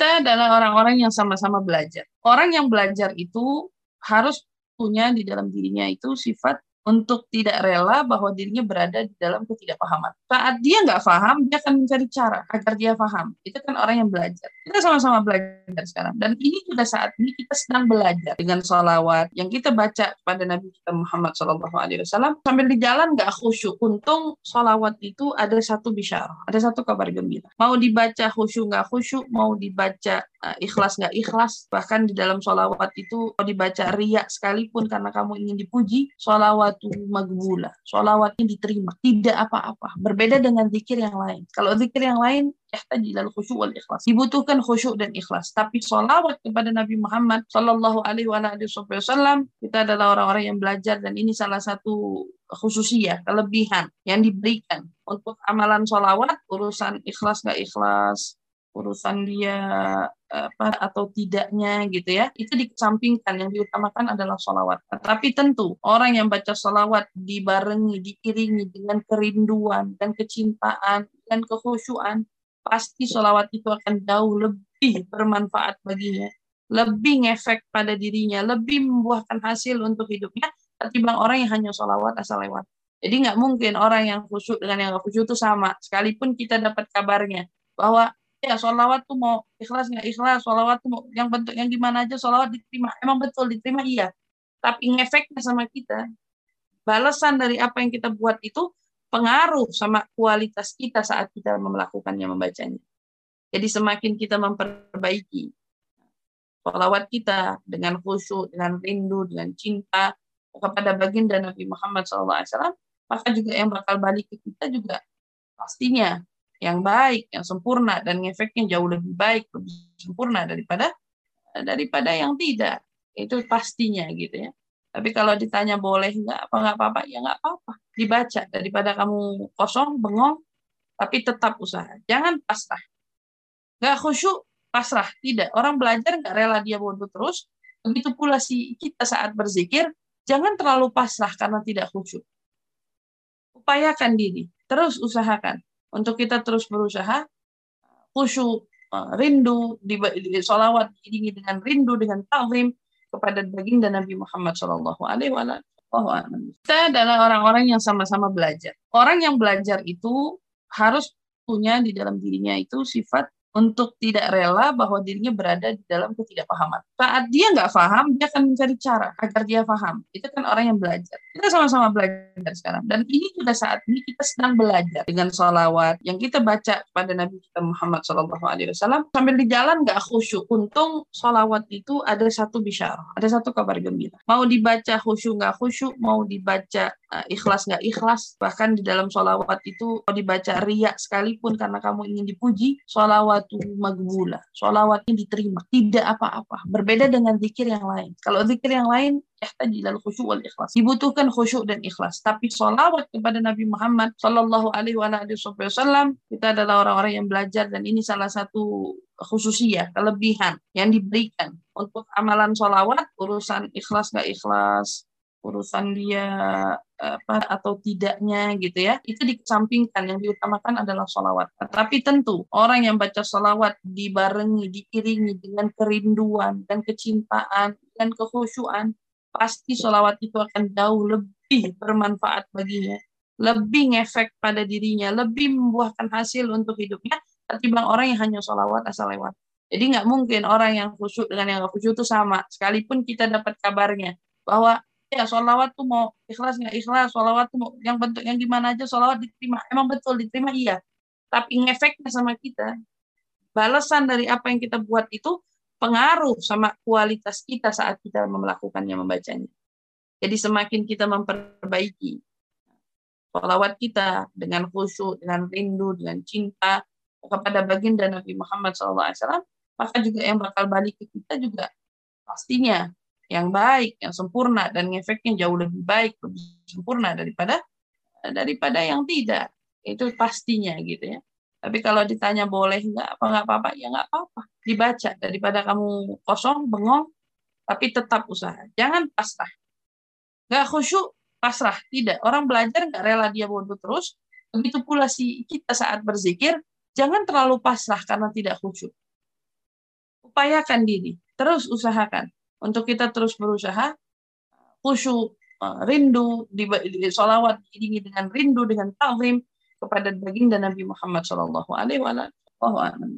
Kita adalah orang-orang yang sama-sama belajar. Orang yang belajar itu harus punya di dalam dirinya itu sifat untuk tidak rela bahwa dirinya berada di dalam ketidakpahaman. Saat dia nggak paham, dia akan mencari cara agar dia paham. Itu kan orang yang belajar. Kita sama-sama belajar sekarang. Dan ini juga saat ini kita sedang belajar dengan sholawat yang kita baca pada Nabi kita Muhammad SAW. Sambil di jalan nggak khusyuk. Untung sholawat itu ada satu bisyarah, ada satu kabar gembira. Mau dibaca khusyuk nggak khusyuk, mau dibaca uh, ikhlas nggak ikhlas, bahkan di dalam sholawat itu mau dibaca riak sekalipun karena kamu ingin dipuji, sholawat sholawatu magbula. Sholawatnya diterima. Tidak apa-apa. Berbeda dengan zikir yang lain. Kalau zikir yang lain, yahtaji ilal khusyuk wal ikhlas. Dibutuhkan khusyuk dan ikhlas. Tapi sholawat kepada Nabi Muhammad Sallallahu Alaihi Wasallam, kita adalah orang-orang yang belajar dan ini salah satu khususiyah, kelebihan yang diberikan untuk amalan sholawat, urusan ikhlas gak ikhlas, urusan dia apa atau tidaknya gitu ya itu dikesampingkan. Yang diutamakan adalah sholawat. Tapi tentu orang yang baca sholawat dibarengi diiringi dengan kerinduan dan kecintaan dan kekhusyuan pasti sholawat itu akan jauh lebih bermanfaat baginya lebih ngefek pada dirinya lebih membuahkan hasil untuk hidupnya ketimbang orang yang hanya sholawat asal lewat. Jadi nggak mungkin orang yang khusyuk dengan yang nggak khusyuk itu sama. Sekalipun kita dapat kabarnya bahwa ya sholawat tuh mau ikhlas nggak ikhlas sholawat tuh mau yang bentuk yang gimana aja sholawat diterima. Emang betul diterima iya. Tapi ngefeknya sama kita. Balasan dari apa yang kita buat itu pengaruh sama kualitas kita saat kita melakukannya membacanya. Jadi semakin kita memperbaiki sholawat kita dengan khusyuk dengan rindu dengan cinta kepada baginda Nabi Muhammad SAW maka juga yang bakal balik ke kita juga pastinya yang baik, yang sempurna dan efeknya jauh lebih baik, lebih sempurna daripada daripada yang tidak. Itu pastinya gitu ya. Tapi kalau ditanya boleh nggak apa nggak apa-apa ya nggak apa-apa. Dibaca. Daripada kamu kosong bengong tapi tetap usaha. Jangan pasrah. Nggak khusyuk pasrah. Tidak. Orang belajar nggak rela dia bodoh terus. Begitu pula si kita saat berzikir jangan terlalu pasrah karena tidak khusyuk. Upayakan diri. Terus usahakan untuk kita terus berusaha khusyuk, eh, rindu, di, solawat diiringi dengan rindu, dengan ta'zim kepada baginda Nabi Muhammad Shallallahu Alaihi Wasallam. Kita adalah orang-orang yang sama-sama belajar. Orang yang belajar itu harus punya di dalam dirinya itu sifat untuk tidak rela bahwa dirinya berada di dalam ketidakpahaman. Saat dia nggak paham, dia akan mencari cara agar dia paham. Itu kan orang yang belajar. Kita sama-sama belajar sekarang. Dan ini juga saat ini kita sedang belajar dengan sholawat yang kita baca pada Nabi kita Muhammad SAW. Sambil di jalan nggak khusyuk. Untung sholawat itu ada satu bisyarah, ada satu kabar gembira. Mau dibaca khusyuk nggak khusyuk, mau dibaca ikhlas nggak ikhlas, bahkan di dalam sholawat itu mau dibaca riak sekalipun karena kamu ingin dipuji, sholawat sholawatu magbula. Sholawatnya diterima. Tidak apa-apa. Berbeda dengan zikir yang lain. Kalau zikir yang lain, yahtaji ilal khusyuk wal ikhlas. Dibutuhkan khusyuk dan ikhlas. Tapi sholawat kepada Nabi Muhammad Sallallahu Alaihi Wasallam, kita adalah orang-orang yang belajar dan ini salah satu khususiyah, kelebihan yang diberikan untuk amalan sholawat, urusan ikhlas gak ikhlas, urusan dia apa atau tidaknya gitu ya. Itu dikesampingkan yang diutamakan adalah sholawat. Tapi tentu orang yang baca sholawat dibarengi diiringi dengan kerinduan dan kecintaan dan kekhusyuan pasti sholawat itu akan jauh lebih bermanfaat baginya lebih ngefek pada dirinya lebih membuahkan hasil untuk hidupnya ketimbang orang yang hanya sholawat asal lewat. Jadi nggak mungkin orang yang khusyuk dengan yang nggak khusyuk itu sama. Sekalipun kita dapat kabarnya bahwa ya sholawat tuh mau ikhlas nggak ikhlas sholawat tuh mau yang bentuk yang gimana aja sholawat diterima. Emang betul diterima iya. Tapi ngefeknya sama kita. Balasan dari apa yang kita buat itu pengaruh sama kualitas kita saat kita melakukannya membacanya. Jadi semakin kita memperbaiki sholawat kita dengan khusyuk dengan rindu dengan cinta kepada baginda Nabi Muhammad SAW maka juga yang bakal balik ke kita juga pastinya yang baik, yang sempurna dan efeknya jauh lebih baik, lebih sempurna daripada daripada yang tidak. Itu pastinya gitu ya. Tapi kalau ditanya boleh nggak apa nggak apa-apa ya nggak apa-apa. Dibaca daripada kamu kosong bengong tapi tetap usaha. Jangan pasrah. Nggak khusyuk pasrah. Tidak. Orang belajar nggak rela dia bodoh terus. Begitu pula si kita saat berzikir jangan terlalu pasrah karena tidak khusyuk. Upayakan diri, terus usahakan untuk kita terus berusaha khusyuk, eh, rindu, di, di solawat diiringi dengan rindu, dengan ta'zim kepada baginda Nabi Muhammad Shallallahu Alaihi Wasallam.